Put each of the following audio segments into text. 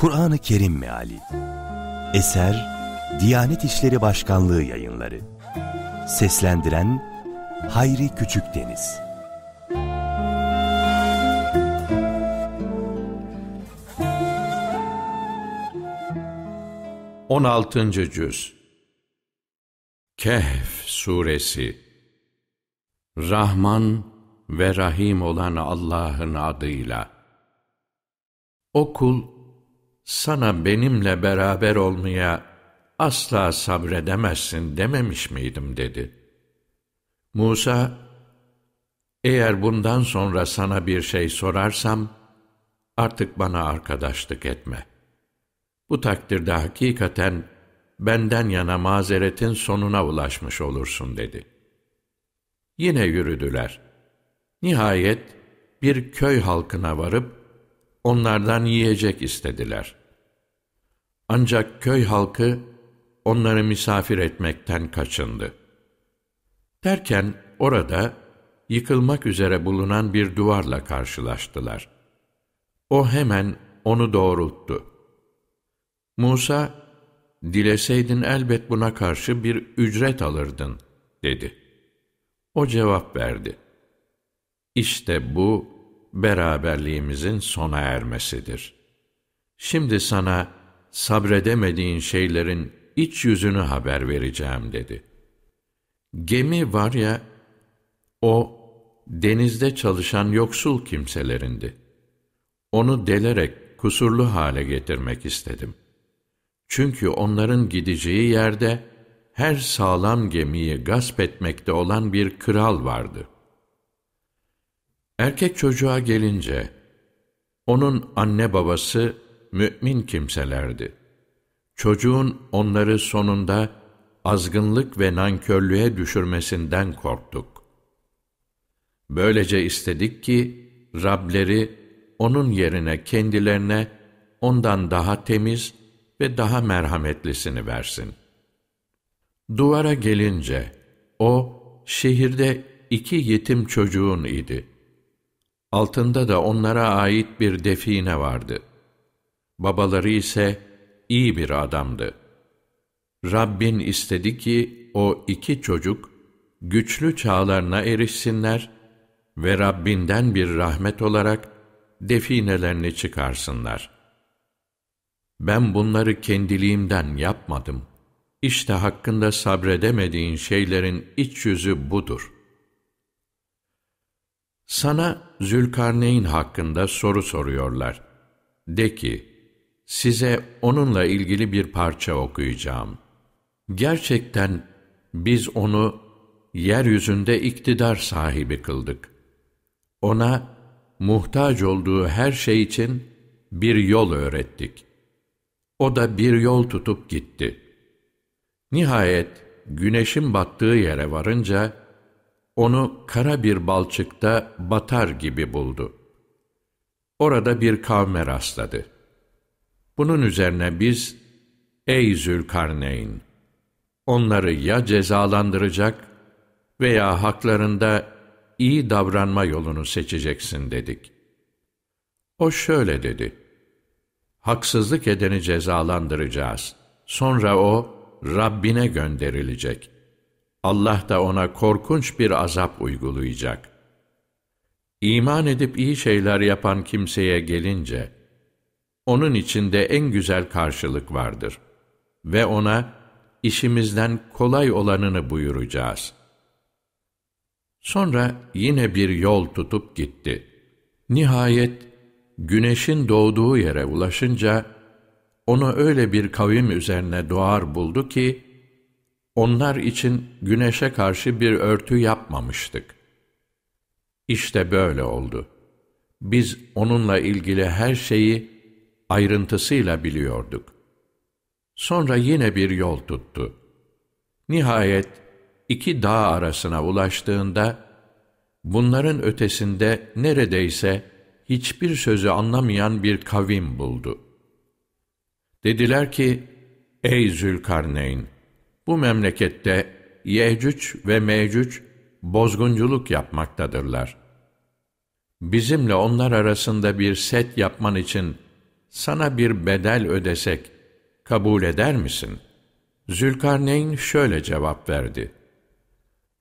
Kur'an-ı Kerim Meali. Eser Diyanet İşleri Başkanlığı Yayınları. Seslendiren Hayri Küçükdeniz 16. Cüz. Kehf Suresi. Rahman ve Rahim olan Allah'ın adıyla. O kul, sana benimle beraber olmaya asla sabredemezsin dememiş miydim dedi. Musa, eğer bundan sonra sana bir şey sorarsam, artık bana arkadaşlık etme. Bu takdirde hakikaten benden yana mazeretin sonuna ulaşmış olursun dedi. Yine yürüdüler. Nihayet bir köy halkına varıp onlardan yiyecek istediler. Ancak köy halkı onları misafir etmekten kaçındı. Derken orada yıkılmak üzere bulunan bir duvarla karşılaştılar. O hemen onu doğrulttu. Musa, dileseydin elbet buna karşı bir ücret alırdın, dedi. O cevap verdi. İşte bu, beraberliğimizin sona ermesidir. Şimdi sana sabredemediğin şeylerin iç yüzünü haber vereceğim dedi. Gemi var ya, o denizde çalışan yoksul kimselerindi. Onu delerek kusurlu hale getirmek istedim. Çünkü onların gideceği yerde her sağlam gemiyi gasp etmekte olan bir kral vardı. Erkek çocuğa gelince, onun anne babası mümin kimselerdi. Çocuğun onları sonunda azgınlık ve nankörlüğe düşürmesinden korktuk. Böylece istedik ki Rableri onun yerine kendilerine ondan daha temiz ve daha merhametlisini versin. Duvara gelince o şehirde iki yetim çocuğun idi. Altında da onlara ait bir define vardı. Babaları ise iyi bir adamdı. Rabbin istedi ki o iki çocuk güçlü çağlarına erişsinler ve Rabbinden bir rahmet olarak definelerini çıkarsınlar. Ben bunları kendiliğimden yapmadım. İşte hakkında sabredemediğin şeylerin iç yüzü budur. Sana Zülkarneyn hakkında soru soruyorlar. De ki, size onunla ilgili bir parça okuyacağım. Gerçekten biz onu yeryüzünde iktidar sahibi kıldık. Ona muhtaç olduğu her şey için bir yol öğrettik. O da bir yol tutup gitti. Nihayet güneşin battığı yere varınca onu kara bir balçıkta batar gibi buldu. Orada bir kavme rastladı. Bunun üzerine biz, ey Zülkarneyn, onları ya cezalandıracak veya haklarında iyi davranma yolunu seçeceksin dedik. O şöyle dedi, haksızlık edeni cezalandıracağız. Sonra o, Rabbine gönderilecek. Allah da ona korkunç bir azap uygulayacak. İman edip iyi şeyler yapan kimseye gelince, onun içinde en güzel karşılık vardır ve ona işimizden kolay olanını buyuracağız. Sonra yine bir yol tutup gitti. Nihayet güneşin doğduğu yere ulaşınca onu öyle bir kavim üzerine doğar buldu ki onlar için güneşe karşı bir örtü yapmamıştık. İşte böyle oldu. Biz onunla ilgili her şeyi ayrıntısıyla biliyorduk. Sonra yine bir yol tuttu. Nihayet iki dağ arasına ulaştığında, bunların ötesinde neredeyse hiçbir sözü anlamayan bir kavim buldu. Dediler ki, Ey Zülkarneyn! Bu memlekette Yecüc ve Mecüc bozgunculuk yapmaktadırlar. Bizimle onlar arasında bir set yapman için sana bir bedel ödesek kabul eder misin? Zülkarneyn şöyle cevap verdi.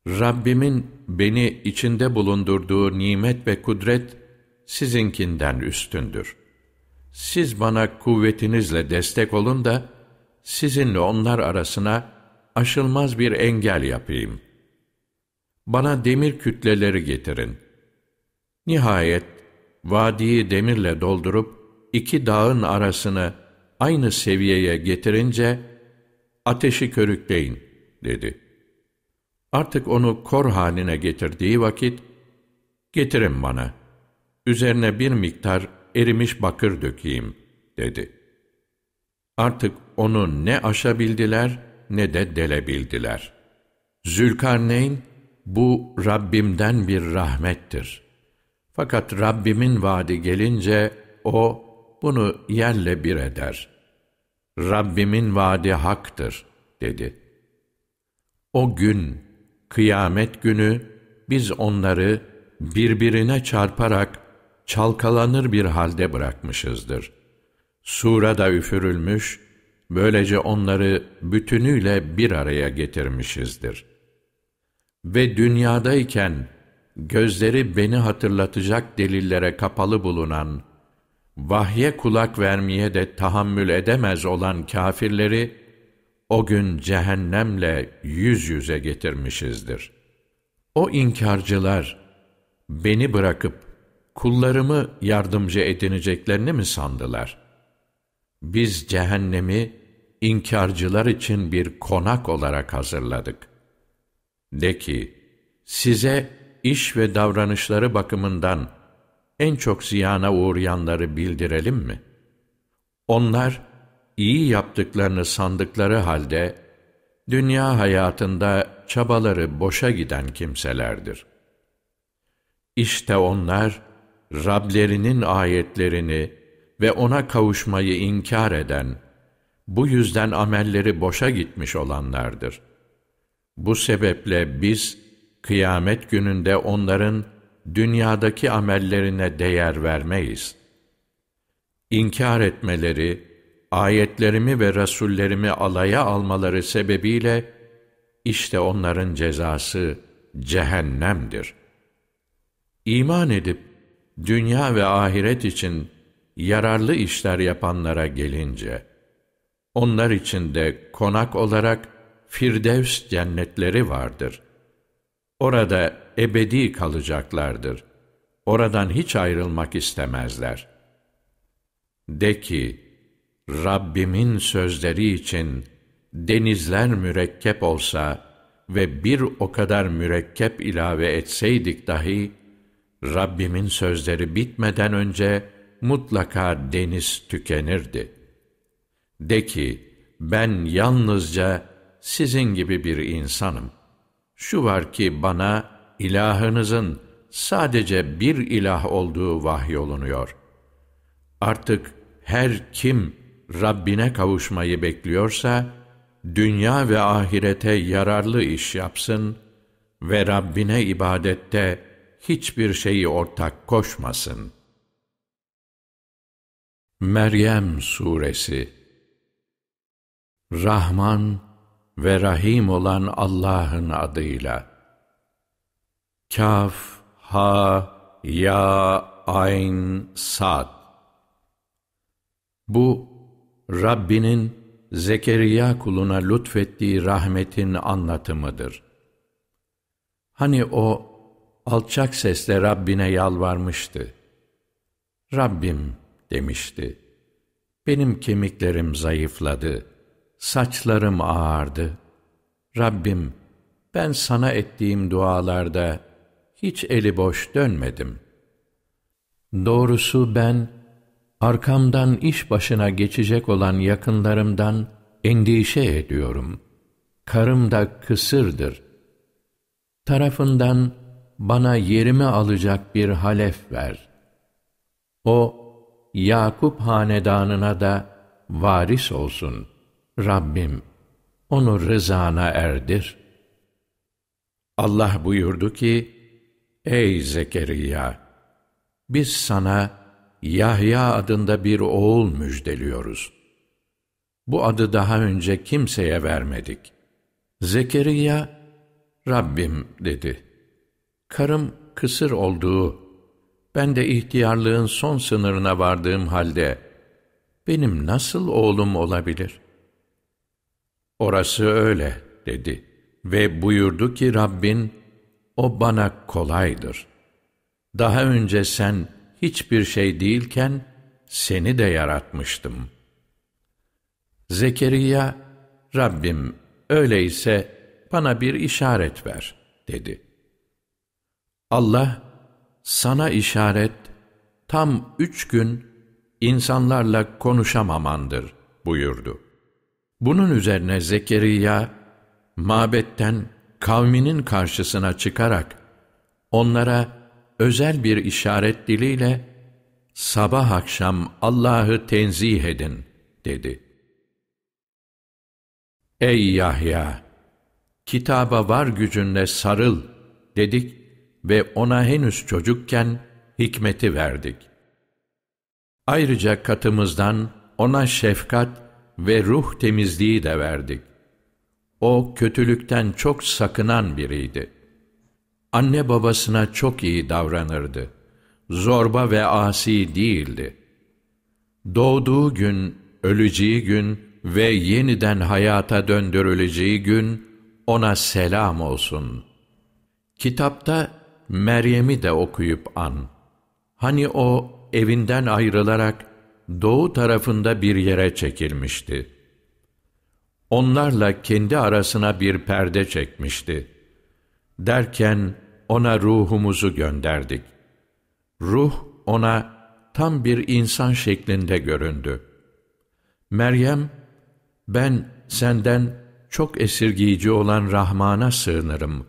Rabbimin beni içinde bulundurduğu nimet ve kudret sizinkinden üstündür. Siz bana kuvvetinizle destek olun da sizinle onlar arasına aşılmaz bir engel yapayım. Bana demir kütleleri getirin. Nihayet vadiyi demirle doldurup iki dağın arasını aynı seviyeye getirince ateşi körükleyin dedi. Artık onu kor haline getirdiği vakit getirin bana. Üzerine bir miktar erimiş bakır dökeyim dedi. Artık onu ne aşabildiler ne de delebildiler. Zülkarneyn bu Rabbimden bir rahmettir. Fakat Rabbimin vaadi gelince o bunu yerle bir eder. Rabbimin vaadi haktır dedi. O gün, kıyamet günü biz onları birbirine çarparak çalkalanır bir halde bırakmışızdır. Sura da üfürülmüş, böylece onları bütünüyle bir araya getirmişizdir. Ve dünyadayken gözleri beni hatırlatacak delillere kapalı bulunan vahye kulak vermeye de tahammül edemez olan kâfirleri, o gün cehennemle yüz yüze getirmişizdir. O inkarcılar, beni bırakıp kullarımı yardımcı edineceklerini mi sandılar? Biz cehennemi inkarcılar için bir konak olarak hazırladık. De ki, size iş ve davranışları bakımından en çok ziyana uğrayanları bildirelim mi? Onlar, iyi yaptıklarını sandıkları halde, dünya hayatında çabaları boşa giden kimselerdir. İşte onlar, Rablerinin ayetlerini ve ona kavuşmayı inkar eden, bu yüzden amelleri boşa gitmiş olanlardır. Bu sebeple biz, kıyamet gününde onların, dünyadaki amellerine değer vermeyiz. İnkar etmeleri, ayetlerimi ve rasullerimi alaya almaları sebebiyle, işte onların cezası cehennemdir. İman edip, dünya ve ahiret için yararlı işler yapanlara gelince, onlar için de konak olarak Firdevs cennetleri vardır. Orada ebedi kalacaklardır. Oradan hiç ayrılmak istemezler. De ki, Rabbimin sözleri için denizler mürekkep olsa ve bir o kadar mürekkep ilave etseydik dahi, Rabbimin sözleri bitmeden önce mutlaka deniz tükenirdi. De ki, ben yalnızca sizin gibi bir insanım. Şu var ki bana ilahınızın sadece bir ilah olduğu vahyolunuyor. Artık her kim Rabbine kavuşmayı bekliyorsa, dünya ve ahirete yararlı iş yapsın ve Rabbine ibadette hiçbir şeyi ortak koşmasın. Meryem Suresi Rahman ve Rahim olan Allah'ın adıyla Kaf, Ha, Ya, Ayn, Sad. Bu, Rabbinin Zekeriya kuluna lütfettiği rahmetin anlatımıdır. Hani o, alçak sesle Rabbine yalvarmıştı. Rabbim, demişti, benim kemiklerim zayıfladı, saçlarım ağardı. Rabbim, ben sana ettiğim dualarda, hiç eli boş dönmedim. Doğrusu ben, arkamdan iş başına geçecek olan yakınlarımdan endişe ediyorum. Karım da kısırdır. Tarafından bana yerimi alacak bir halef ver. O, Yakup hanedanına da varis olsun. Rabbim, onu rızana erdir. Allah buyurdu ki, Ey Zekeriya! Biz sana Yahya adında bir oğul müjdeliyoruz. Bu adı daha önce kimseye vermedik. Zekeriya, Rabbim dedi. Karım kısır olduğu, ben de ihtiyarlığın son sınırına vardığım halde, benim nasıl oğlum olabilir? Orası öyle, dedi. Ve buyurdu ki Rabbin, o bana kolaydır. Daha önce sen hiçbir şey değilken, seni de yaratmıştım. Zekeriya, Rabbim öyleyse bana bir işaret ver, dedi. Allah, sana işaret, tam üç gün insanlarla konuşamamandır, buyurdu. Bunun üzerine Zekeriya, mabetten kavminin karşısına çıkarak, onlara özel bir işaret diliyle, sabah akşam Allah'ı tenzih edin, dedi.'' Ey Yahya! Kitaba var gücünle sarıl dedik ve ona henüz çocukken hikmeti verdik. Ayrıca katımızdan ona şefkat ve ruh temizliği de verdik. O kötülükten çok sakınan biriydi. Anne babasına çok iyi davranırdı. Zorba ve asi değildi. Doğduğu gün, öleceği gün, ve yeniden hayata döndürüleceği gün ona selam olsun. Kitapta Meryem'i de okuyup an. Hani o evinden ayrılarak doğu tarafında bir yere çekilmişti. Onlarla kendi arasına bir perde çekmişti. Derken ona ruhumuzu gönderdik. Ruh ona tam bir insan şeklinde göründü. Meryem ben senden çok esirgiyici olan Rahman'a sığınırım.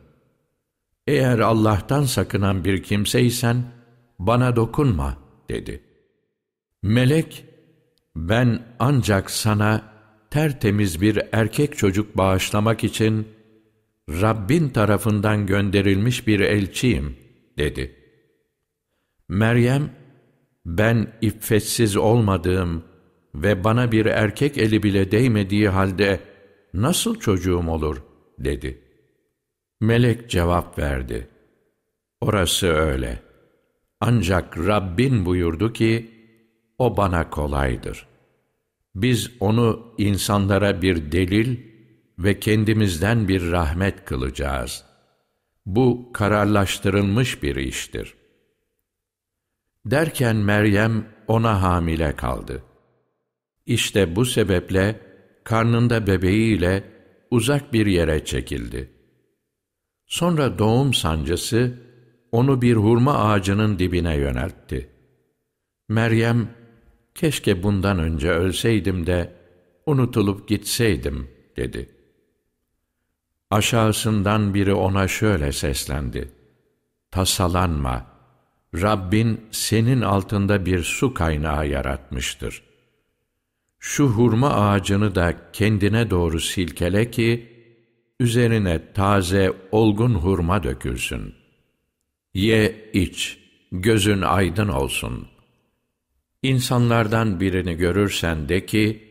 Eğer Allah'tan sakınan bir kimseysen, bana dokunma, dedi. Melek, ben ancak sana tertemiz bir erkek çocuk bağışlamak için, Rabbin tarafından gönderilmiş bir elçiyim, dedi. Meryem, ben iffetsiz olmadığım, ve bana bir erkek eli bile değmediği halde nasıl çocuğum olur dedi. Melek cevap verdi. Orası öyle. Ancak Rabbin buyurdu ki, o bana kolaydır. Biz onu insanlara bir delil ve kendimizden bir rahmet kılacağız. Bu kararlaştırılmış bir iştir. Derken Meryem ona hamile kaldı. İşte bu sebeple karnında bebeğiyle uzak bir yere çekildi. Sonra doğum sancısı onu bir hurma ağacının dibine yöneltti. Meryem, keşke bundan önce ölseydim de unutulup gitseydim, dedi. Aşağısından biri ona şöyle seslendi. Tasalanma, Rabbin senin altında bir su kaynağı yaratmıştır şu hurma ağacını da kendine doğru silkele ki, üzerine taze, olgun hurma dökülsün. Ye, iç, gözün aydın olsun. İnsanlardan birini görürsen de ki,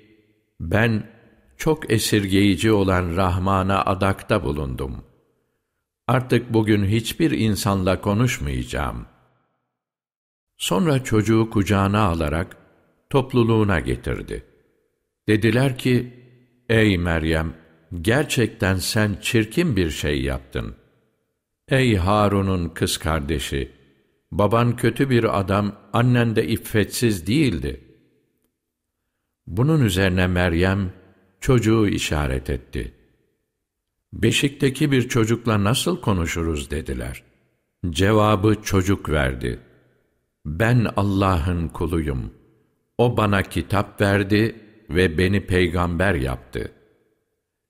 ben çok esirgeyici olan Rahman'a adakta bulundum. Artık bugün hiçbir insanla konuşmayacağım. Sonra çocuğu kucağına alarak topluluğuna getirdi. Dediler ki, ey Meryem, gerçekten sen çirkin bir şey yaptın. Ey Harun'un kız kardeşi, baban kötü bir adam, annen de iffetsiz değildi. Bunun üzerine Meryem, çocuğu işaret etti. Beşikteki bir çocukla nasıl konuşuruz dediler. Cevabı çocuk verdi. Ben Allah'ın kuluyum. O bana kitap verdi ve beni peygamber yaptı.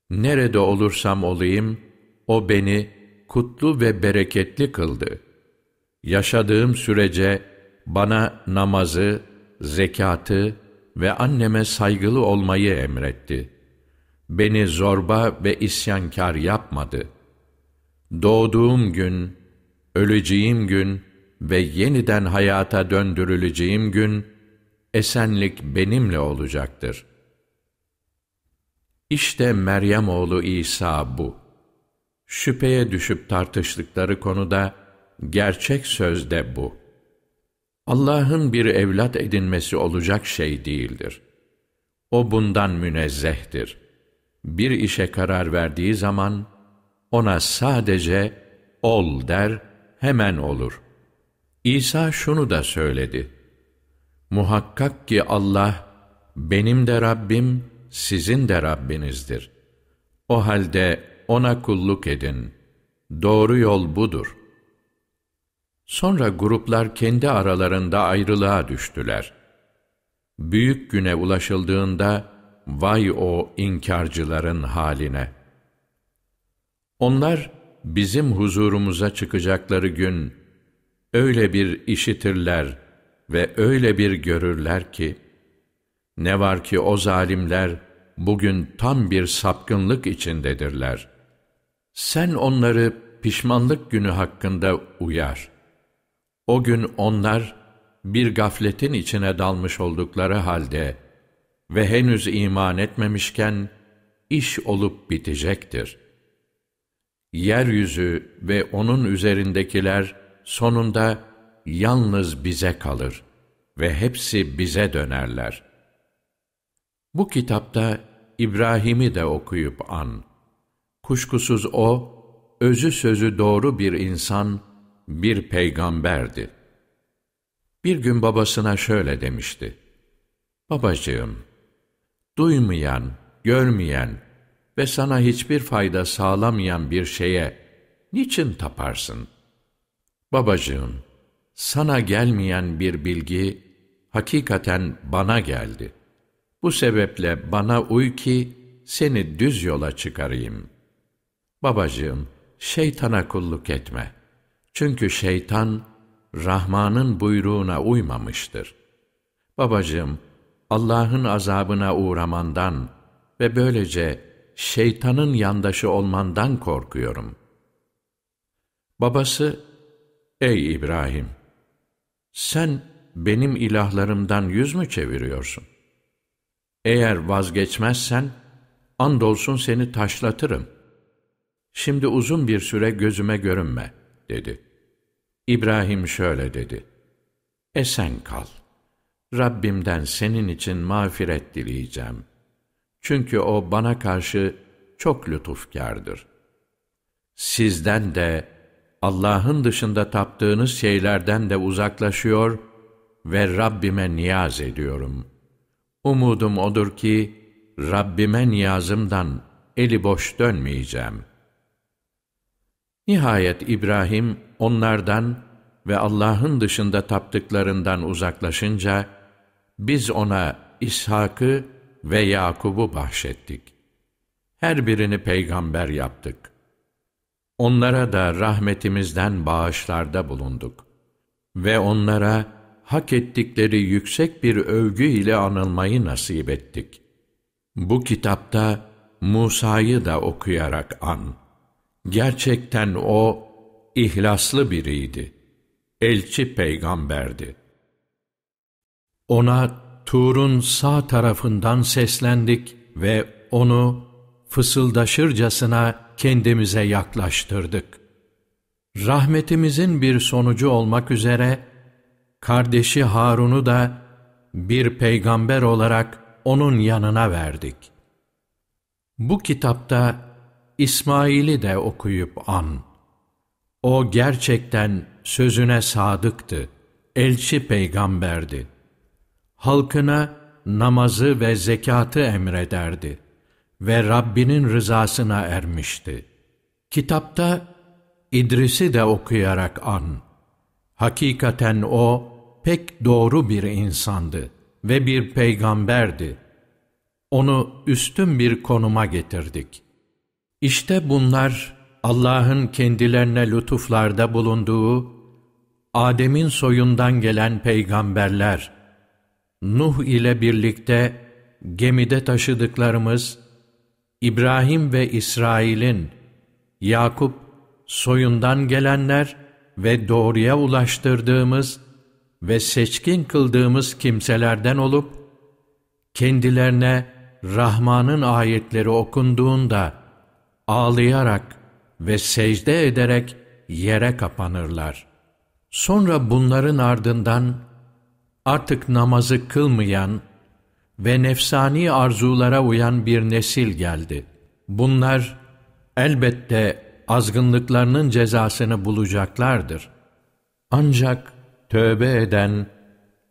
Nerede olursam olayım, o beni kutlu ve bereketli kıldı. Yaşadığım sürece bana namazı, zekatı ve anneme saygılı olmayı emretti. Beni zorba ve isyankar yapmadı. Doğduğum gün, öleceğim gün ve yeniden hayata döndürüleceğim gün, esenlik benimle olacaktır. İşte Meryem oğlu İsa bu. Şüpheye düşüp tartıştıkları konuda, gerçek söz de bu. Allah'ın bir evlat edinmesi olacak şey değildir. O bundan münezzehtir. Bir işe karar verdiği zaman, ona sadece ol der, hemen olur. İsa şunu da söyledi. Muhakkak ki Allah, benim de Rabbim, sizin de Rabbinizdir. O halde O'na kulluk edin. Doğru yol budur. Sonra gruplar kendi aralarında ayrılığa düştüler. Büyük güne ulaşıldığında, vay o inkarcıların haline! Onlar, bizim huzurumuza çıkacakları gün, öyle bir işitirler ve öyle bir görürler ki, ne var ki o zalimler, bugün tam bir sapkınlık içindedirler. Sen onları pişmanlık günü hakkında uyar.'' O gün onlar bir gafletin içine dalmış oldukları halde ve henüz iman etmemişken iş olup bitecektir. Yeryüzü ve onun üzerindekiler sonunda yalnız bize kalır ve hepsi bize dönerler. Bu kitapta İbrahim'i de okuyup an. Kuşkusuz o, özü sözü doğru bir insan bir peygamberdi. Bir gün babasına şöyle demişti. Babacığım, duymayan, görmeyen ve sana hiçbir fayda sağlamayan bir şeye niçin taparsın? Babacığım, sana gelmeyen bir bilgi hakikaten bana geldi. Bu sebeple bana uy ki seni düz yola çıkarayım. Babacığım, şeytana kulluk etme.'' Çünkü şeytan, Rahman'ın buyruğuna uymamıştır. Babacığım, Allah'ın azabına uğramandan ve böylece şeytanın yandaşı olmandan korkuyorum. Babası, Ey İbrahim! Sen benim ilahlarımdan yüz mü çeviriyorsun? Eğer vazgeçmezsen, andolsun seni taşlatırım. Şimdi uzun bir süre gözüme görünme.'' Dedi. İbrahim şöyle dedi. Esen kal. Rabbimden senin için mağfiret dileyeceğim. Çünkü o bana karşı çok lütufkardır. Sizden de Allah'ın dışında taptığınız şeylerden de uzaklaşıyor ve Rabbime niyaz ediyorum. Umudum odur ki Rabbime niyazımdan eli boş dönmeyeceğim. Nihayet İbrahim onlardan ve Allah'ın dışında taptıklarından uzaklaşınca, biz ona İshak'ı ve Yakub'u bahşettik. Her birini peygamber yaptık. Onlara da rahmetimizden bağışlarda bulunduk. Ve onlara hak ettikleri yüksek bir övgü ile anılmayı nasip ettik. Bu kitapta Musa'yı da okuyarak an. Gerçekten o ihlaslı biriydi. Elçi peygamberdi. Ona Tur'un sağ tarafından seslendik ve onu fısıldaşırcasına kendimize yaklaştırdık. Rahmetimizin bir sonucu olmak üzere, kardeşi Harun'u da bir peygamber olarak onun yanına verdik. Bu kitapta İsmail'i de okuyup an. O gerçekten sözüne sadıktı, elçi peygamberdi. Halkına namazı ve zekatı emrederdi ve Rabbinin rızasına ermişti. Kitapta İdris'i de okuyarak an. Hakikaten o pek doğru bir insandı ve bir peygamberdi. Onu üstün bir konuma getirdik.'' İşte bunlar Allah'ın kendilerine lütuflarda bulunduğu, Adem'in soyundan gelen peygamberler, Nuh ile birlikte gemide taşıdıklarımız, İbrahim ve İsrail'in, Yakup soyundan gelenler ve doğruya ulaştırdığımız ve seçkin kıldığımız kimselerden olup, kendilerine Rahman'ın ayetleri okunduğunda ağlayarak ve secde ederek yere kapanırlar. Sonra bunların ardından artık namazı kılmayan ve nefsani arzulara uyan bir nesil geldi. Bunlar elbette azgınlıklarının cezasını bulacaklardır. Ancak tövbe eden,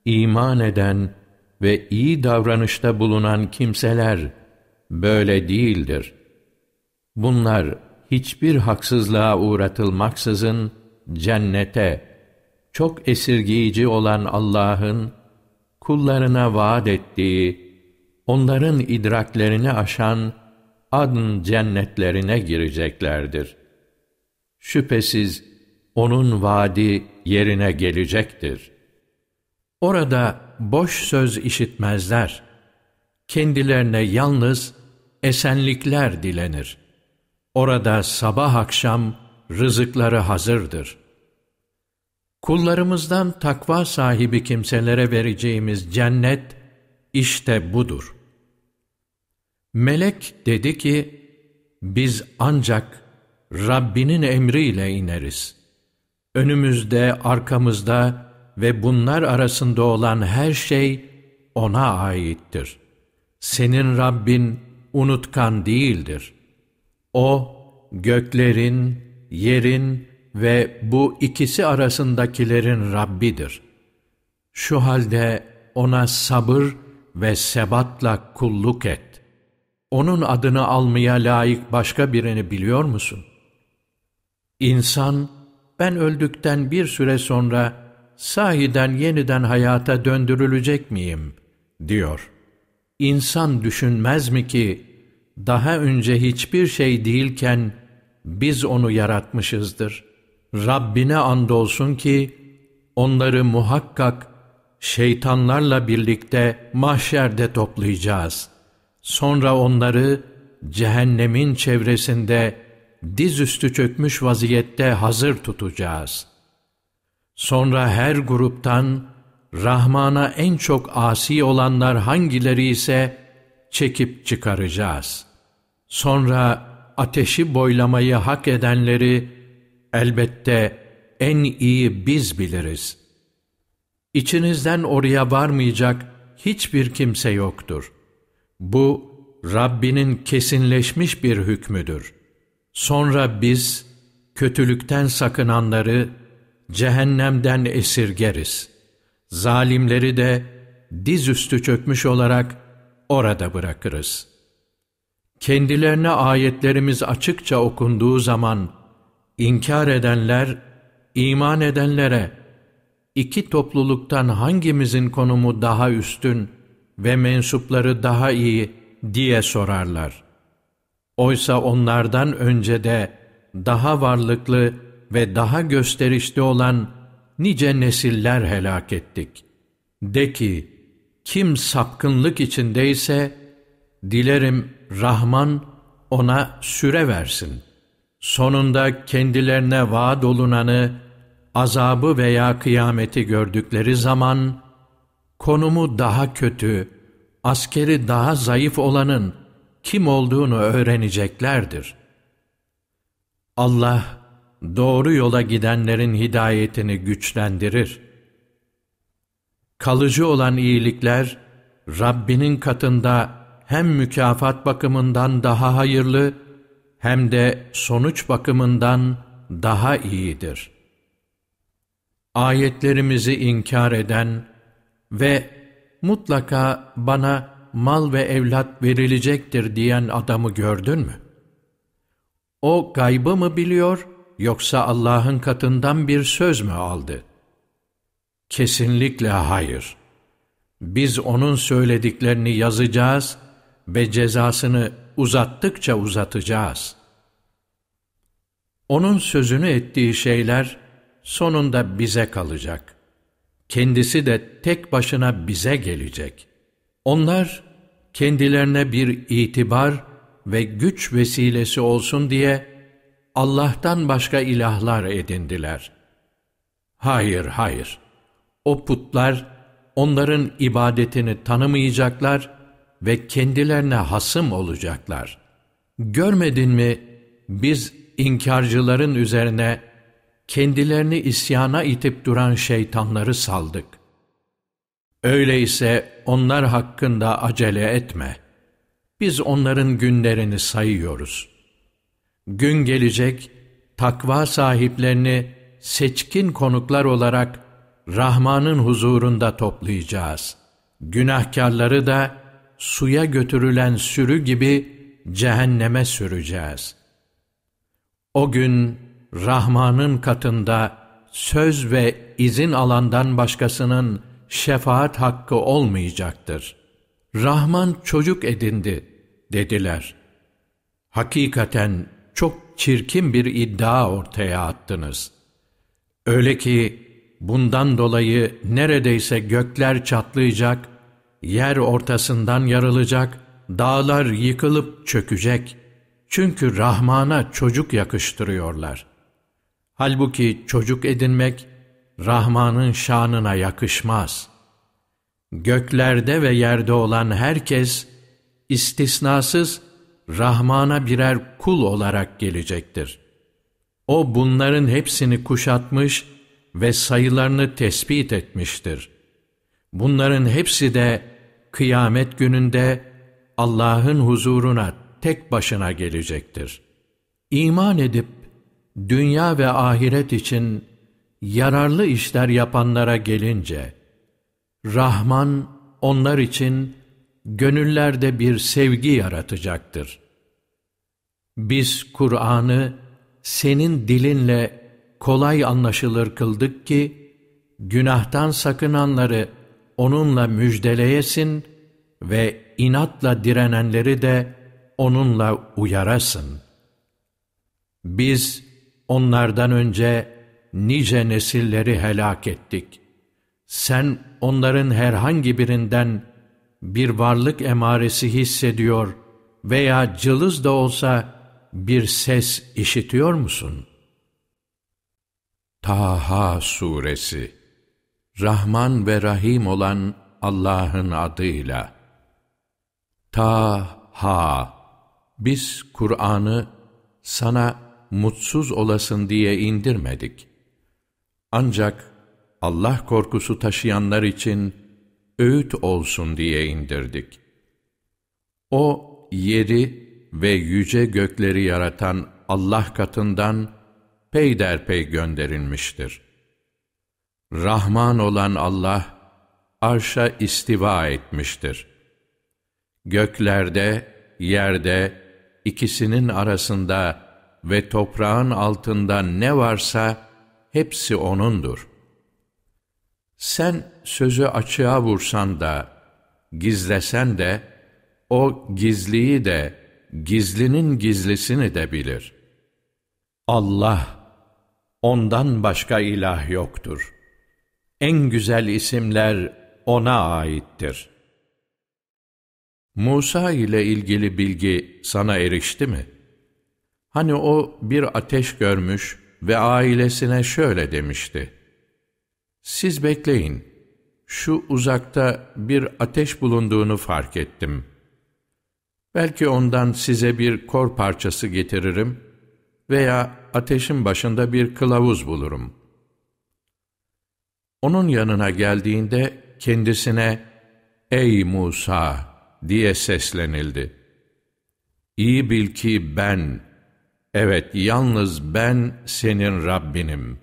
iman eden ve iyi davranışta bulunan kimseler böyle değildir. Bunlar hiçbir haksızlığa uğratılmaksızın cennete, çok esirgiyici olan Allah'ın kullarına vaat ettiği, onların idraklerini aşan adn cennetlerine gireceklerdir. Şüphesiz onun vaadi yerine gelecektir. Orada boş söz işitmezler. Kendilerine yalnız esenlikler dilenir. Orada sabah akşam rızıkları hazırdır. Kullarımızdan takva sahibi kimselere vereceğimiz cennet işte budur. Melek dedi ki, biz ancak Rabbinin emriyle ineriz. Önümüzde, arkamızda ve bunlar arasında olan her şey O'na aittir. Senin Rabbin unutkan değildir. O, göklerin, yerin ve bu ikisi arasındakilerin Rabbidir. Şu halde O'na sabır ve sebatla kulluk et. O'nun adını almaya layık başka birini biliyor musun? İnsan, ben öldükten bir süre sonra sahiden yeniden hayata döndürülecek miyim? diyor. İnsan düşünmez mi ki, daha önce hiçbir şey değilken biz onu yaratmışızdır. Rabbine andolsun ki, onları muhakkak şeytanlarla birlikte mahşerde toplayacağız. Sonra onları cehennemin çevresinde dizüstü çökmüş vaziyette hazır tutacağız. Sonra her gruptan Rahman'a en çok asi olanlar hangileri ise çekip çıkaracağız. Sonra ateşi boylamayı hak edenleri elbette en iyi biz biliriz. İçinizden oraya varmayacak hiçbir kimse yoktur. Bu Rabbinin kesinleşmiş bir hükmüdür. Sonra biz kötülükten sakınanları cehennemden esirgeriz. Zalimleri de dizüstü çökmüş olarak orada bırakırız. Kendilerine ayetlerimiz açıkça okunduğu zaman inkar edenler, iman edenlere iki topluluktan hangimizin konumu daha üstün ve mensupları daha iyi diye sorarlar. Oysa onlardan önce de daha varlıklı ve daha gösterişli olan nice nesiller helak ettik. De ki, kim sapkınlık içindeyse, dilerim Rahman ona süre versin. Sonunda kendilerine vaad olunanı, azabı veya kıyameti gördükleri zaman, konumu daha kötü, askeri daha zayıf olanın kim olduğunu öğreneceklerdir. Allah, doğru yola gidenlerin hidayetini güçlendirir. Kalıcı olan iyilikler, Rabbinin katında hem mükafat bakımından daha hayırlı, hem de sonuç bakımından daha iyidir. Ayetlerimizi inkar eden ve mutlaka bana mal ve evlat verilecektir diyen adamı gördün mü? O gaybı mı biliyor yoksa Allah'ın katından bir söz mü aldı? Kesinlikle hayır. Biz onun söylediklerini yazacağız ve cezasını uzattıkça uzatacağız. Onun sözünü ettiği şeyler sonunda bize kalacak. Kendisi de tek başına bize gelecek. Onlar kendilerine bir itibar ve güç vesilesi olsun diye Allah'tan başka ilahlar edindiler. Hayır, hayır. O putlar onların ibadetini tanımayacaklar ve kendilerine hasım olacaklar. Görmedin mi biz inkarcıların üzerine kendilerini isyana itip duran şeytanları saldık. Öyleyse onlar hakkında acele etme. Biz onların günlerini sayıyoruz. Gün gelecek, takva sahiplerini seçkin konuklar olarak Rahman'ın huzurunda toplayacağız. Günahkarları da suya götürülen sürü gibi cehenneme süreceğiz. O gün Rahman'ın katında söz ve izin alandan başkasının şefaat hakkı olmayacaktır. Rahman çocuk edindi dediler. Hakikaten çok çirkin bir iddia ortaya attınız. Öyle ki bundan dolayı neredeyse gökler çatlayacak, yer ortasından yarılacak, dağlar yıkılıp çökecek. Çünkü Rahman'a çocuk yakıştırıyorlar. Halbuki çocuk edinmek Rahman'ın şanına yakışmaz. Göklerde ve yerde olan herkes istisnasız Rahman'a birer kul olarak gelecektir. O bunların hepsini kuşatmış ve sayılarını tespit etmiştir. Bunların hepsi de kıyamet gününde Allah'ın huzuruna tek başına gelecektir. İman edip dünya ve ahiret için yararlı işler yapanlara gelince, Rahman onlar için gönüllerde bir sevgi yaratacaktır. Biz Kur'an'ı senin dilinle kolay anlaşılır kıldık ki, günahtan sakınanları onunla müjdeleyesin ve inatla direnenleri de onunla uyarasın. Biz onlardan önce nice nesilleri helak ettik. Sen onların herhangi birinden bir varlık emaresi hissediyor veya cılız da olsa bir ses işitiyor musun? Taha Suresi Rahman ve Rahim olan Allah'ın adıyla Ta-ha Biz Kur'an'ı sana mutsuz olasın diye indirmedik. Ancak Allah korkusu taşıyanlar için öğüt olsun diye indirdik. O yeri ve yüce gökleri yaratan Allah katından peyderpey gönderilmiştir. Rahman olan Allah, arşa istiva etmiştir. Göklerde, yerde, ikisinin arasında ve toprağın altında ne varsa hepsi O'nundur. Sen sözü açığa vursan da, gizlesen de, O gizliyi de, gizlinin gizlisini de bilir. Allah, ondan başka ilah yoktur. En güzel isimler O'na aittir. Musa ile ilgili bilgi sana erişti mi? Hani o bir ateş görmüş ve ailesine şöyle demişti. Siz bekleyin, şu uzakta bir ateş bulunduğunu fark ettim. Belki ondan size bir kor parçası getiririm veya ateşin başında bir kılavuz bulurum. Onun yanına geldiğinde kendisine, ''Ey Musa!'' diye seslenildi. İyi bil ki ben, evet yalnız ben senin Rabbinim.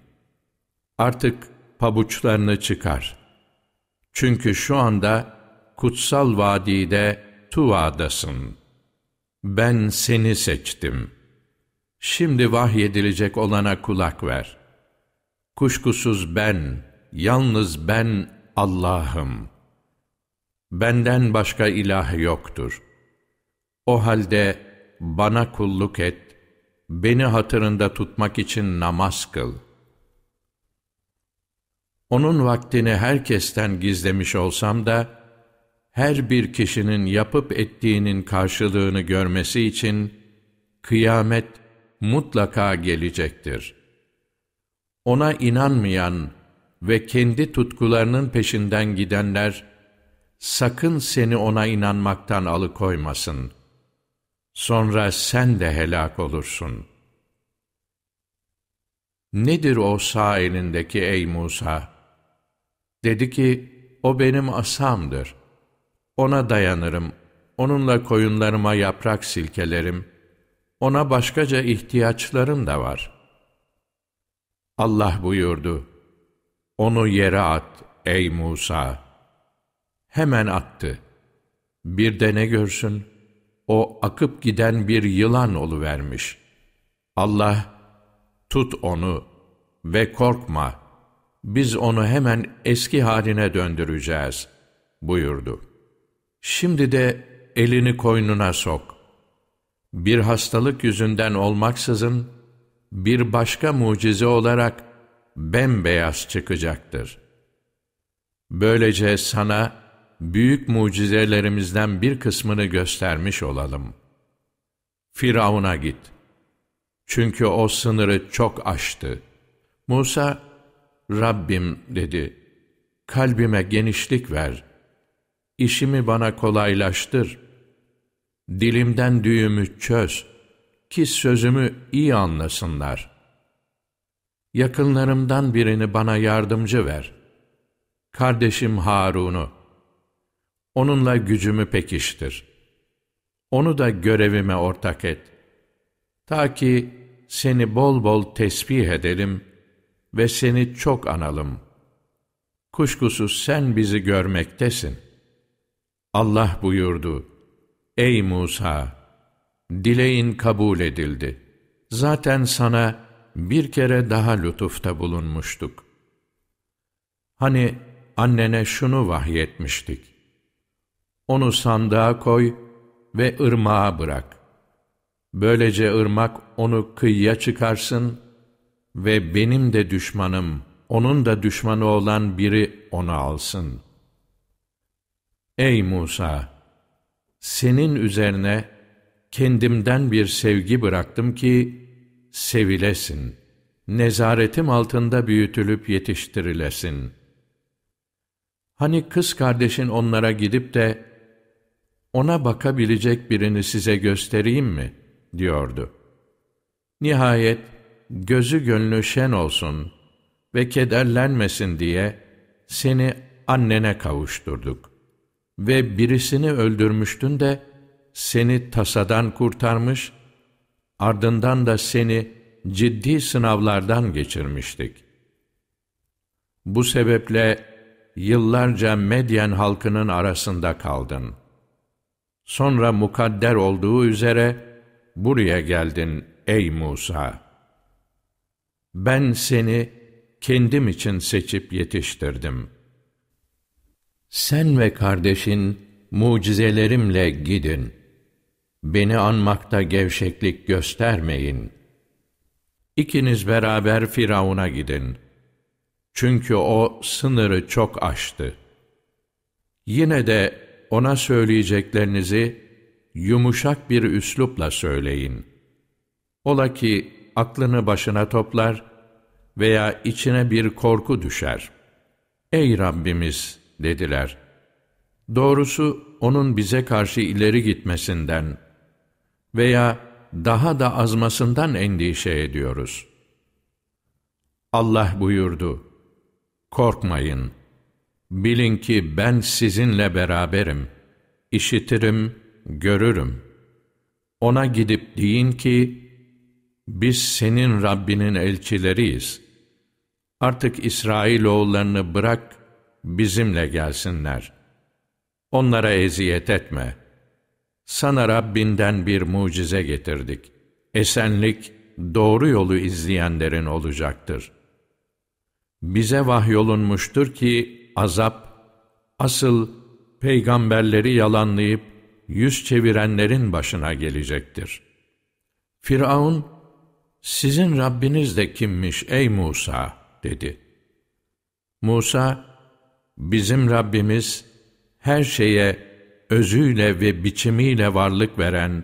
Artık pabuçlarını çıkar. Çünkü şu anda kutsal vadide Tuva'dasın. Ben seni seçtim. Şimdi vahyedilecek olana kulak ver. Kuşkusuz ben, yalnız ben Allah'ım. Benden başka ilah yoktur. O halde bana kulluk et, beni hatırında tutmak için namaz kıl.'' Onun vaktini herkesten gizlemiş olsam da, her bir kişinin yapıp ettiğinin karşılığını görmesi için, kıyamet mutlaka gelecektir. Ona inanmayan ve kendi tutkularının peşinden gidenler, sakın seni ona inanmaktan alıkoymasın. Sonra sen de helak olursun. Nedir o sağ elindeki ey Musa? Dedi ki, o benim asamdır. Ona dayanırım, onunla koyunlarıma yaprak silkelerim, ona başkaca ihtiyaçlarım da var. Allah buyurdu, onu yere at ey Musa. Hemen attı. Bir de ne görsün? O akıp giden bir yılan oluvermiş. Allah, tut onu ve korkma, biz onu hemen eski haline döndüreceğiz, buyurdu. Şimdi de elini koynuna sok. Bir hastalık yüzünden olmaksızın, bir başka mucize olarak bembeyaz çıkacaktır. Böylece sana büyük mucizelerimizden bir kısmını göstermiş olalım. Firavun'a git. Çünkü o sınırı çok aştı. Musa, Rabbim dedi, kalbime genişlik ver, işimi bana kolaylaştır, dilimden düğümü çöz, ki sözümü iyi anlasınlar.'' Yakınlarımdan birini bana yardımcı ver. Kardeşim Harun'u. Onunla gücümü pekiştir. Onu da görevime ortak et. Ta ki seni bol bol tesbih edelim ve seni çok analım. Kuşkusuz sen bizi görmektesin. Allah buyurdu, Ey Musa! Dileğin kabul edildi. Zaten sana bir kere daha lütufta bulunmuştuk. Hani annene şunu vahyetmiştik. Onu sandığa koy ve ırmağa bırak. Böylece ırmak onu kıyıya çıkarsın ve benim de düşmanım, onun da düşmanı olan biri onu alsın. Ey Musa! Senin üzerine kendimden bir sevgi bıraktım ki, sevilesin, nezaretim altında büyütülüp yetiştirilesin. Hani kız kardeşin onlara gidip de, ona bakabilecek birini size göstereyim mi? diyordu. Nihayet, gözü gönlü şen olsun ve kederlenmesin diye, seni annene kavuşturduk. Ve birisini öldürmüştün de, seni tasadan kurtarmış ardından da seni ciddi sınavlardan geçirmiştik. Bu sebeple yıllarca Medyen halkının arasında kaldın. Sonra mukadder olduğu üzere buraya geldin ey Musa. Ben seni kendim için seçip yetiştirdim. Sen ve kardeşin mucizelerimle gidin.'' Beni anmakta gevşeklik göstermeyin. İkiniz beraber Firavun'a gidin. Çünkü o sınırı çok aştı. Yine de ona söyleyeceklerinizi yumuşak bir üslupla söyleyin. Ola ki aklını başına toplar veya içine bir korku düşer. Ey Rabbimiz dediler. Doğrusu onun bize karşı ileri gitmesinden, veya daha da azmasından endişe ediyoruz. Allah buyurdu, Korkmayın, bilin ki ben sizinle beraberim, işitirim, görürüm. Ona gidip deyin ki, biz senin Rabbinin elçileriyiz. Artık İsrailoğullarını bırak, bizimle gelsinler. Onlara eziyet etme.'' Sana Rabbinden bir mucize getirdik. Esenlik, doğru yolu izleyenlerin olacaktır. Bize vahyolunmuştur ki azap, asıl peygamberleri yalanlayıp yüz çevirenlerin başına gelecektir. Firavun, sizin Rabbiniz de kimmiş ey Musa? dedi. Musa, bizim Rabbimiz her şeye özüyle ve biçimiyle varlık veren,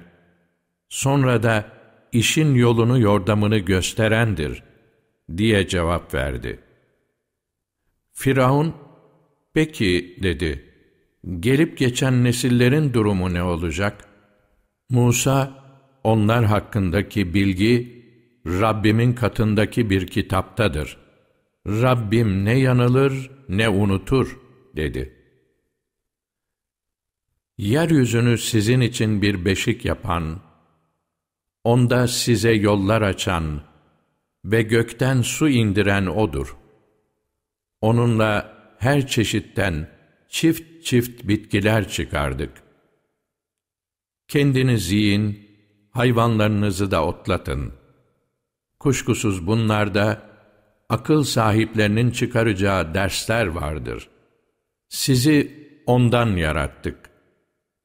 sonra da işin yolunu yordamını gösterendir, diye cevap verdi. Firavun, peki dedi, gelip geçen nesillerin durumu ne olacak? Musa, onlar hakkındaki bilgi, Rabbimin katındaki bir kitaptadır. Rabbim ne yanılır ne unutur, dedi. Yeryüzünü sizin için bir beşik yapan, onda size yollar açan ve gökten su indiren O'dur. Onunla her çeşitten çift çift bitkiler çıkardık. Kendiniz yiyin, hayvanlarınızı da otlatın. Kuşkusuz bunlarda akıl sahiplerinin çıkaracağı dersler vardır. Sizi ondan yarattık.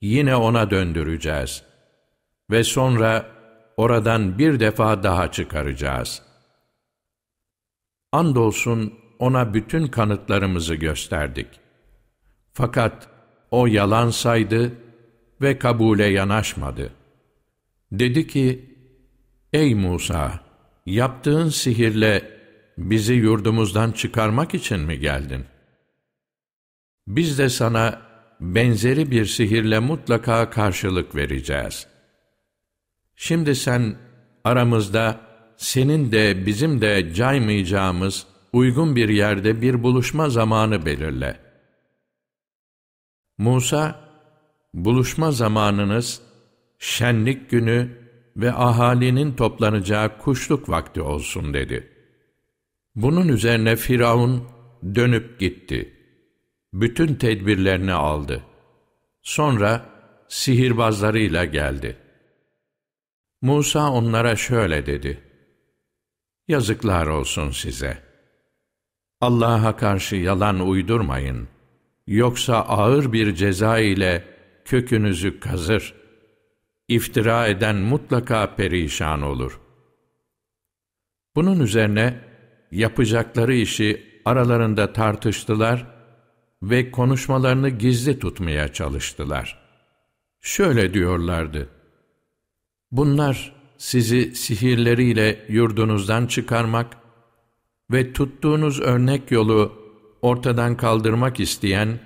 Yine ona döndüreceğiz. Ve sonra oradan bir defa daha çıkaracağız. Andolsun ona bütün kanıtlarımızı gösterdik. Fakat o yalan saydı ve kabule yanaşmadı. Dedi ki, Ey Musa! Yaptığın sihirle bizi yurdumuzdan çıkarmak için mi geldin? Biz de sana benzeri bir sihirle mutlaka karşılık vereceğiz. Şimdi sen aramızda senin de bizim de caymayacağımız uygun bir yerde bir buluşma zamanı belirle. Musa, buluşma zamanınız şenlik günü ve ahalinin toplanacağı kuşluk vakti olsun dedi. Bunun üzerine Firavun dönüp gitti. Bütün tedbirlerini aldı. Sonra sihirbazlarıyla geldi. Musa onlara şöyle dedi. Yazıklar olsun size. Allah'a karşı yalan uydurmayın. Yoksa ağır bir ceza ile kökünüzü kazır. İftira eden mutlaka perişan olur. Bunun üzerine yapacakları işi aralarında tartıştılar ve konuşmalarını gizli tutmaya çalıştılar. Şöyle diyorlardı. Bunlar sizi sihirleriyle yurdunuzdan çıkarmak ve tuttuğunuz örnek yolu ortadan kaldırmak isteyen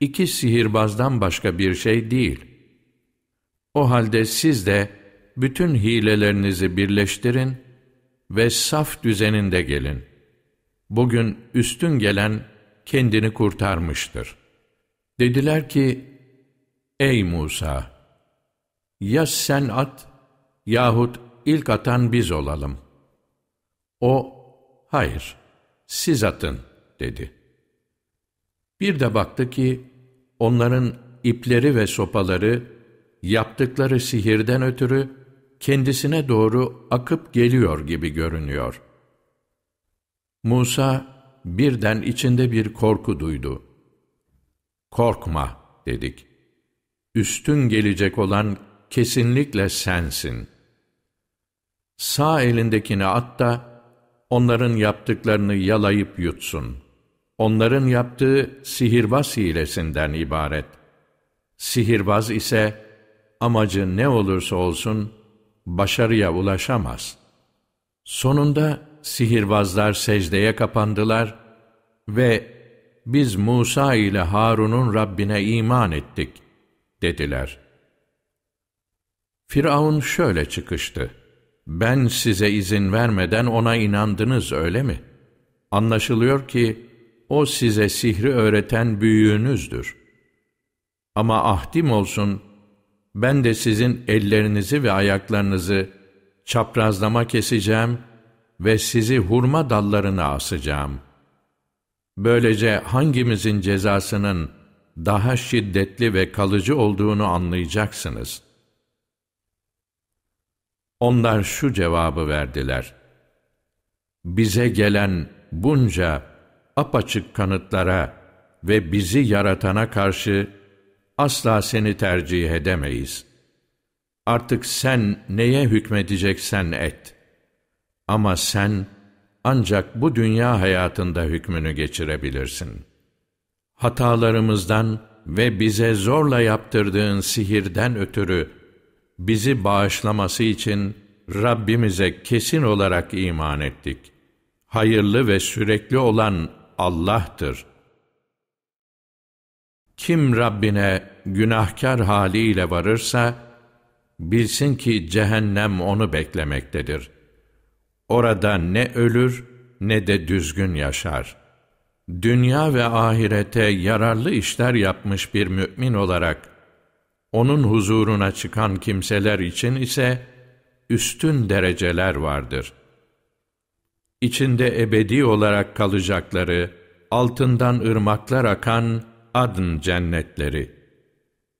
iki sihirbazdan başka bir şey değil. O halde siz de bütün hilelerinizi birleştirin ve saf düzeninde gelin. Bugün üstün gelen kendini kurtarmıştır. Dediler ki, Ey Musa! Ya sen at yahut ilk atan biz olalım. O, hayır, siz atın dedi. Bir de baktı ki, onların ipleri ve sopaları, yaptıkları sihirden ötürü, kendisine doğru akıp geliyor gibi görünüyor. Musa birden içinde bir korku duydu. Korkma dedik. Üstün gelecek olan kesinlikle sensin. Sağ elindekini at da onların yaptıklarını yalayıp yutsun. Onların yaptığı sihirbaz hilesinden ibaret. Sihirbaz ise amacı ne olursa olsun başarıya ulaşamaz. Sonunda sihirbazlar secdeye kapandılar ve biz Musa ile Harun'un Rabbine iman ettik dediler. Firavun şöyle çıkıştı. Ben size izin vermeden ona inandınız öyle mi? Anlaşılıyor ki o size sihri öğreten büyüğünüzdür. Ama ahdim olsun, ben de sizin ellerinizi ve ayaklarınızı çaprazlama keseceğim ve sizi hurma dallarına asacağım. Böylece hangimizin cezasının daha şiddetli ve kalıcı olduğunu anlayacaksınız. Onlar şu cevabı verdiler. Bize gelen bunca apaçık kanıtlara ve bizi yaratana karşı asla seni tercih edemeyiz. Artık sen neye hükmedeceksen et. Ama sen ancak bu dünya hayatında hükmünü geçirebilirsin. Hatalarımızdan ve bize zorla yaptırdığın sihirden ötürü bizi bağışlaması için Rabbimize kesin olarak iman ettik. Hayırlı ve sürekli olan Allah'tır.'' Kim Rabbine günahkar haliyle varırsa, bilsin ki cehennem onu beklemektedir. Orada ne ölür ne de düzgün yaşar. Dünya ve ahirete yararlı işler yapmış bir mümin olarak, onun huzuruna çıkan kimseler için ise üstün dereceler vardır. İçinde ebedi olarak kalacakları, altından ırmaklar akan adın cennetleri.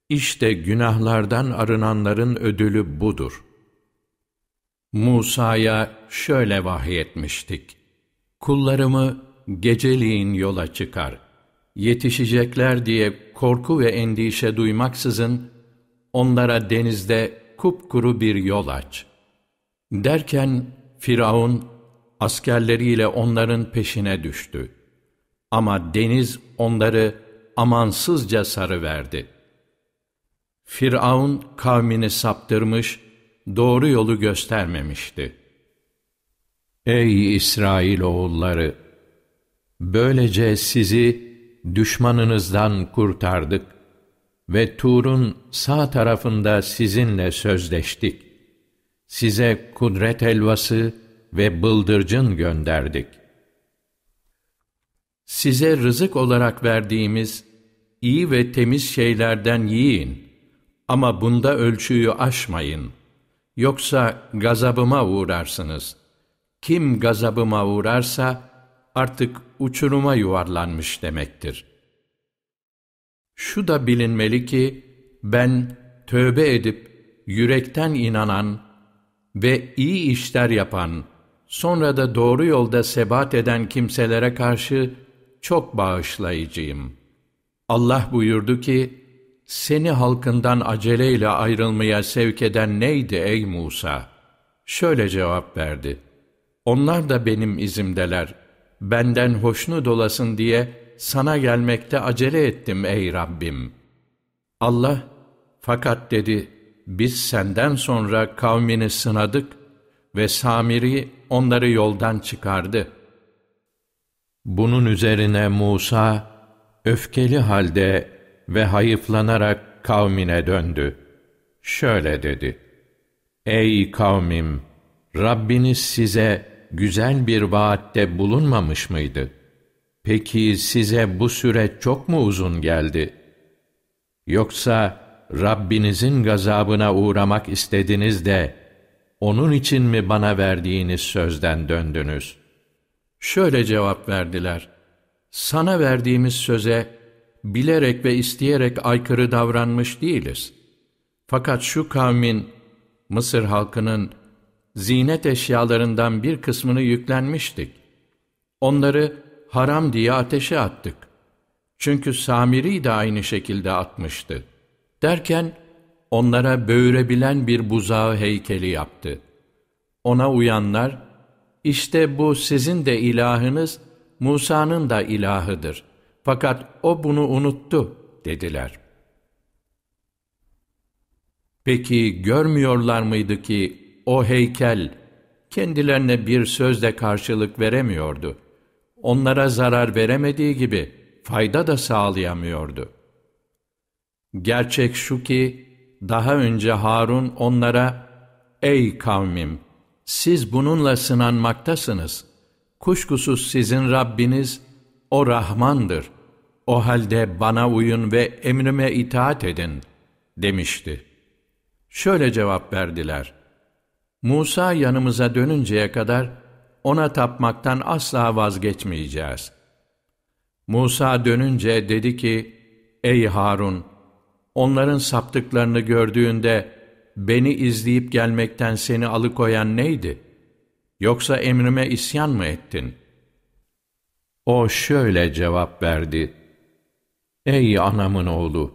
İşte günahlardan arınanların ödülü budur. Musa'ya şöyle vahyetmiştik. Kullarımı geceliğin yola çıkar. Yetişecekler diye korku ve endişe duymaksızın onlara denizde kupkuru bir yol aç. Derken Firavun askerleriyle onların peşine düştü. Ama deniz onları amansızca sarıverdi. Firavun kavmini saptırmış, doğru yolu göstermemişti. Ey İsrail oğulları! Böylece sizi düşmanınızdan kurtardık ve Tur'un sağ tarafında sizinle sözleştik. Size kudret elvası ve bıldırcın gönderdik. Size rızık olarak verdiğimiz iyi ve temiz şeylerden yiyin ama bunda ölçüyü aşmayın. Yoksa gazabıma uğrarsınız. Kim gazabıma uğrarsa artık uçuruma yuvarlanmış demektir.'' Şu da bilinmeli ki, ben tövbe edip, yürekten inanan ve iyi işler yapan, sonra da doğru yolda sebat eden kimselere karşı çok bağışlayıcıyım. Allah buyurdu ki, seni halkından aceleyle ayrılmaya sevk eden neydi ey Musa? Şöyle cevap verdi. Onlar da benim izimdeler. Benden hoşnut olasın diye sana gelmekte acele ettim ey Rabbim. Allah, fakat dedi, biz senden sonra kavmini sınadık ve Samiri onları yoldan çıkardı. Bunun üzerine Musa, öfkeli halde ve hayıflanarak kavmine döndü. Şöyle dedi, Ey kavmim! Rabbiniz size güzel bir vaatte bulunmamış mıydı?'' Peki size bu süre çok mu uzun geldi? Yoksa Rabbinizin gazabına uğramak istediniz de, onun için mi bana verdiğiniz sözden döndünüz? Şöyle cevap verdiler. Sana verdiğimiz söze, bilerek ve isteyerek aykırı davranmış değiliz. Fakat şu kavmin, Mısır halkının, zinet eşyalarından bir kısmını yüklenmiştik. Onları, haram diye ateşe attık. Çünkü Samiri de aynı şekilde atmıştı. Derken onlara böğürebilen bir buzağı heykeli yaptı. Ona uyanlar, işte bu sizin de ilahınız, Musa'nın da ilahıdır. Fakat o bunu unuttu, dediler. Peki görmüyorlar mıydı ki o heykel kendilerine bir sözle karşılık veremiyordu onlara zarar veremediği gibi fayda da sağlayamıyordu. Gerçek şu ki, daha önce Harun onlara, Ey kavmim! Siz bununla sınanmaktasınız. Kuşkusuz sizin Rabbiniz, O Rahmandır. O halde bana uyun ve emrime itaat edin, demişti. Şöyle cevap verdiler. Musa yanımıza dönünceye kadar, ona tapmaktan asla vazgeçmeyeceğiz. Musa dönünce dedi ki, Ey Harun! Onların saptıklarını gördüğünde beni izleyip gelmekten seni alıkoyan neydi? Yoksa emrime isyan mı ettin? O şöyle cevap verdi. Ey anamın oğlu!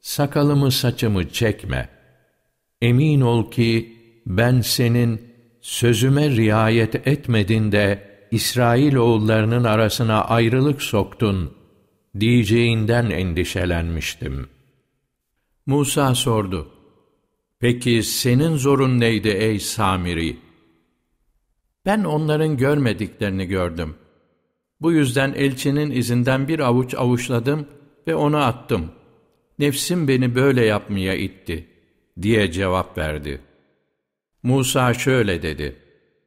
Sakalımı saçımı çekme. Emin ol ki ben senin sözüme riayet etmedin de İsrail oğullarının arasına ayrılık soktun diyeceğinden endişelenmiştim. Musa sordu. Peki senin zorun neydi ey Samiri? Ben onların görmediklerini gördüm. Bu yüzden elçinin izinden bir avuç avuçladım ve onu attım. Nefsim beni böyle yapmaya itti, diye cevap verdi. Musa şöyle dedi,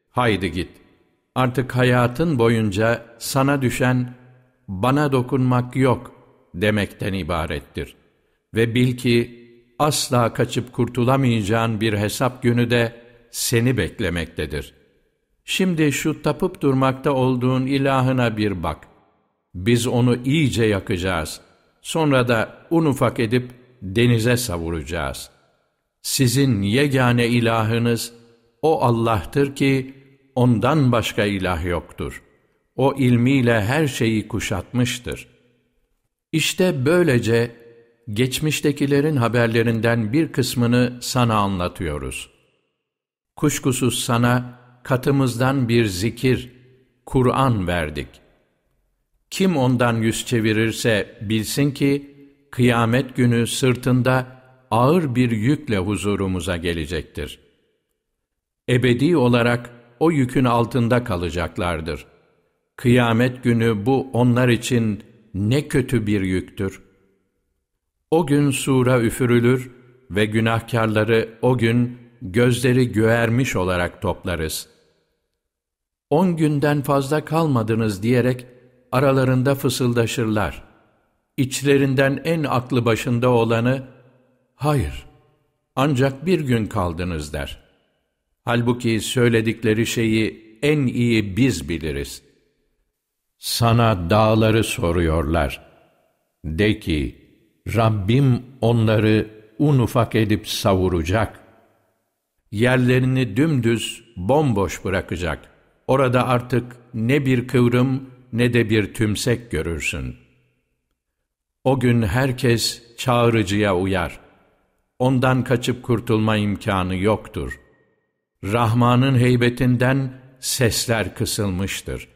haydi git, artık hayatın boyunca sana düşen, bana dokunmak yok demekten ibarettir. Ve bil ki, asla kaçıp kurtulamayacağın bir hesap günü de seni beklemektedir. Şimdi şu tapıp durmakta olduğun ilahına bir bak. Biz onu iyice yakacağız. Sonra da un ufak edip denize savuracağız. Sizin yegane ilahınız o Allah'tır ki ondan başka ilah yoktur. O ilmiyle her şeyi kuşatmıştır. İşte böylece geçmiştekilerin haberlerinden bir kısmını sana anlatıyoruz. Kuşkusuz sana katımızdan bir zikir, Kur'an verdik. Kim ondan yüz çevirirse bilsin ki, kıyamet günü sırtında ağır bir yükle huzurumuza gelecektir. Ebedi olarak o yükün altında kalacaklardır. Kıyamet günü bu onlar için ne kötü bir yüktür. O gün sura üfürülür ve günahkarları o gün gözleri göğermiş olarak toplarız. On günden fazla kalmadınız diyerek aralarında fısıldaşırlar. İçlerinden en aklı başında olanı, hayır, ancak bir gün kaldınız der. Halbuki söyledikleri şeyi en iyi biz biliriz. Sana dağları soruyorlar. De ki, Rabbim onları un ufak edip savuracak. Yerlerini dümdüz, bomboş bırakacak. Orada artık ne bir kıvrım ne de bir tümsek görürsün. O gün herkes çağrıcıya uyar. Ondan kaçıp kurtulma imkanı yoktur. Rahman'ın heybetinden sesler kısılmıştır.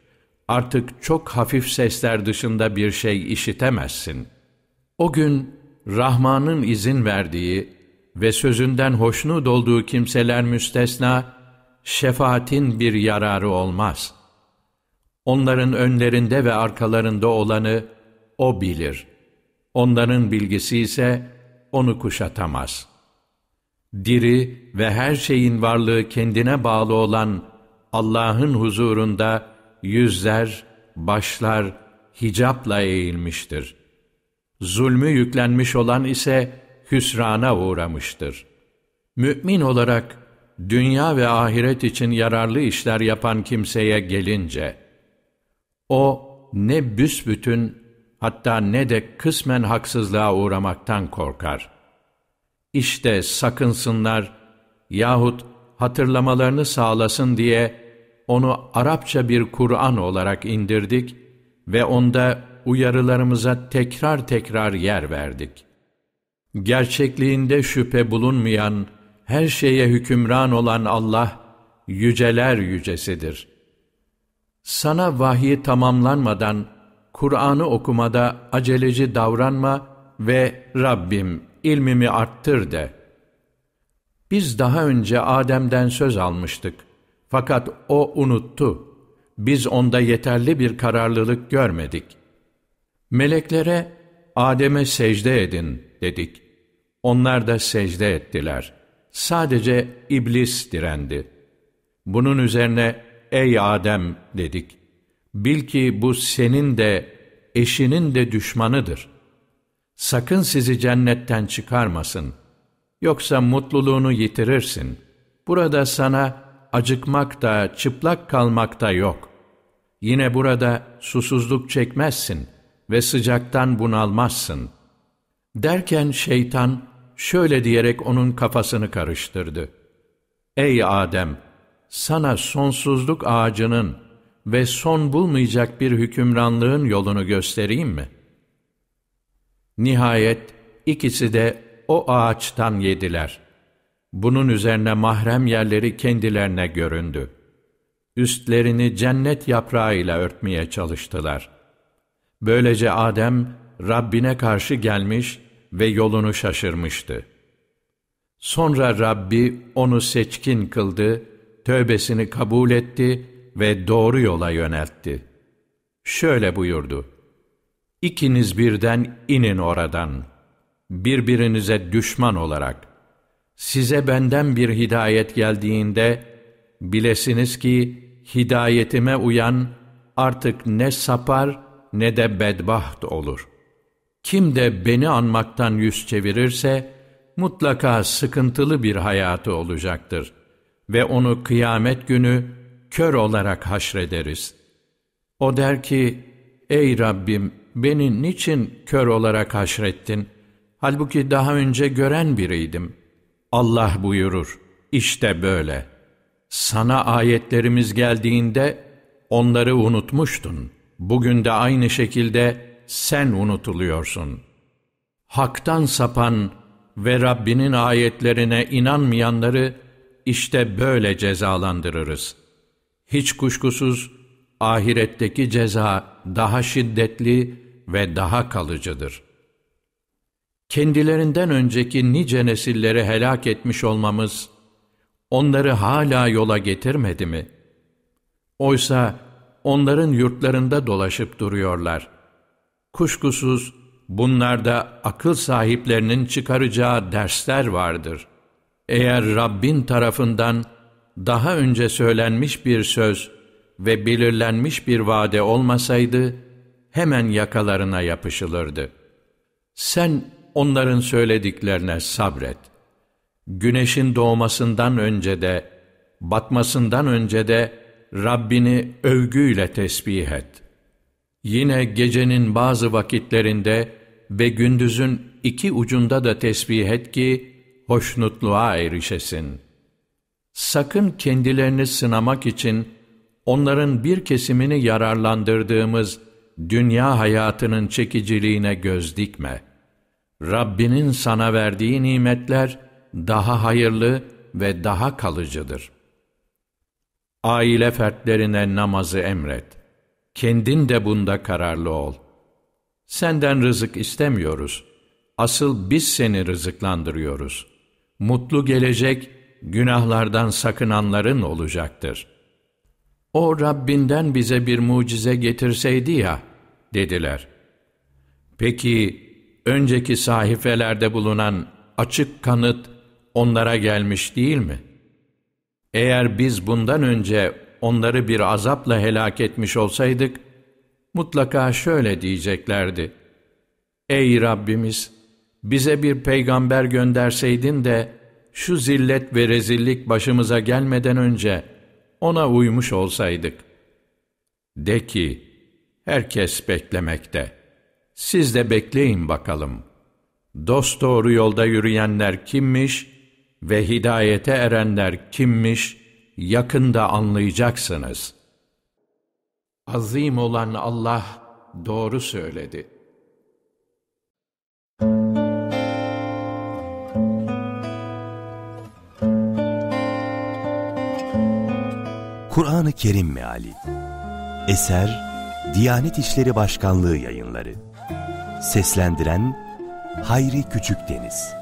Artık çok hafif sesler dışında bir şey işitemezsin.'' O gün Rahman'ın izin verdiği ve sözünden hoşnut olduğu kimseler müstesna, şefaatin bir yararı olmaz. Onların önlerinde ve arkalarında olanı O bilir. Onların bilgisi ise onu kuşatamaz. Diri ve her şeyin varlığı kendine bağlı olan Allah'ın huzurunda yüzler, başlar hicapla eğilmiştir. Zulmü yüklenmiş olan ise hüsrana uğramıştır. Mü'min olarak dünya ve ahiret için yararlı işler yapan kimseye gelince, o ne büsbütün hatta ne de kısmen haksızlığa uğramaktan korkar. İşte sakınsınlar yahut hatırlamalarını sağlasın diye onu Arapça bir Kur'an olarak indirdik ve onda uyarılarımıza tekrar tekrar yer verdik. Gerçekliğinde şüphe bulunmayan, her şeye hükümran olan Allah, yüceler yücesidir. Sana vahyi tamamlanmadan, Kur'an'ı okumada aceleci davranma ve Rabbim ilmimi arttır de. Biz daha önce Adem'den söz almıştık. Fakat o unuttu. Biz onda yeterli bir kararlılık görmedik. Meleklere Adem'e secde edin dedik. Onlar da secde ettiler. Sadece iblis direndi. Bunun üzerine ey Adem dedik. Bil ki bu senin de eşinin de düşmanıdır. Sakın sizi cennetten çıkarmasın. Yoksa mutluluğunu yitirirsin. Burada sana acıkmak da çıplak kalmak da yok. Yine burada susuzluk çekmezsin.'' ve sıcaktan bunalmazsın. Derken şeytan şöyle diyerek onun kafasını karıştırdı. Ey Adem! Sana sonsuzluk ağacının ve son bulmayacak bir hükümranlığın yolunu göstereyim mi? Nihayet ikisi de o ağaçtan yediler. Bunun üzerine mahrem yerleri kendilerine göründü. Üstlerini cennet yaprağıyla örtmeye çalıştılar.'' Böylece Adem Rabbine karşı gelmiş ve yolunu şaşırmıştı. Sonra Rabbi onu seçkin kıldı, tövbesini kabul etti ve doğru yola yöneltti. Şöyle buyurdu. İkiniz birden inin oradan, birbirinize düşman olarak. Size benden bir hidayet geldiğinde, bilesiniz ki hidayetime uyan artık ne sapar ne de bedbaht olur. Kim de beni anmaktan yüz çevirirse, mutlaka sıkıntılı bir hayatı olacaktır ve onu kıyamet günü kör olarak haşrederiz. O der ki, ey Rabbim beni niçin kör olarak haşrettin? Halbuki daha önce gören biriydim. Allah buyurur, işte böyle. Sana ayetlerimiz geldiğinde onları unutmuştun. Bugün de aynı şekilde sen unutuluyorsun. Hak'tan sapan ve Rabbinin ayetlerine inanmayanları işte böyle cezalandırırız. Hiç kuşkusuz ahiretteki ceza daha şiddetli ve daha kalıcıdır. Kendilerinden önceki nice nesilleri helak etmiş olmamız, onları hala yola getirmedi mi? Oysa onların yurtlarında dolaşıp duruyorlar. Kuşkusuz bunlarda akıl sahiplerinin çıkaracağı dersler vardır. Eğer Rabbin tarafından daha önce söylenmiş bir söz ve belirlenmiş bir vade olmasaydı, hemen yakalarına yapışılırdı. Sen onların söylediklerine sabret. Güneşin doğmasından önce de, batmasından önce de Rabbini övgüyle tesbih et. Yine gecenin bazı vakitlerinde ve gündüzün iki ucunda da tesbih et ki, hoşnutluğa erişesin. Sakın kendilerini sınamak için, onların bir kesimini yararlandırdığımız dünya hayatının çekiciliğine göz dikme. Rabbinin sana verdiği nimetler daha hayırlı ve daha kalıcıdır. Aile fertlerine namazı emret. Kendin de bunda kararlı ol. Senden rızık istemiyoruz. Asıl biz seni rızıklandırıyoruz. Mutlu gelecek, günahlardan sakınanların olacaktır.'' O Rabbinden bize bir mucize getirseydi ya, dediler. Peki, önceki sahifelerde bulunan açık kanıt onlara gelmiş değil mi? Eğer biz bundan önce onları bir azapla helak etmiş olsaydık, mutlaka şöyle diyeceklerdi. Ey Rabbimiz! Bize bir peygamber gönderseydin de, şu zillet ve rezillik başımıza gelmeden önce, ona uymuş olsaydık. De ki, herkes beklemekte. Siz de bekleyin bakalım. Dost doğru yolda yürüyenler kimmiş ve hidayete erenler kimmiş yakında anlayacaksınız. Azim olan Allah doğru söyledi.'' Kur'an-ı Kerim Meali Eser Diyanet İşleri Başkanlığı Yayınları Seslendiren Hayri Küçükdeniz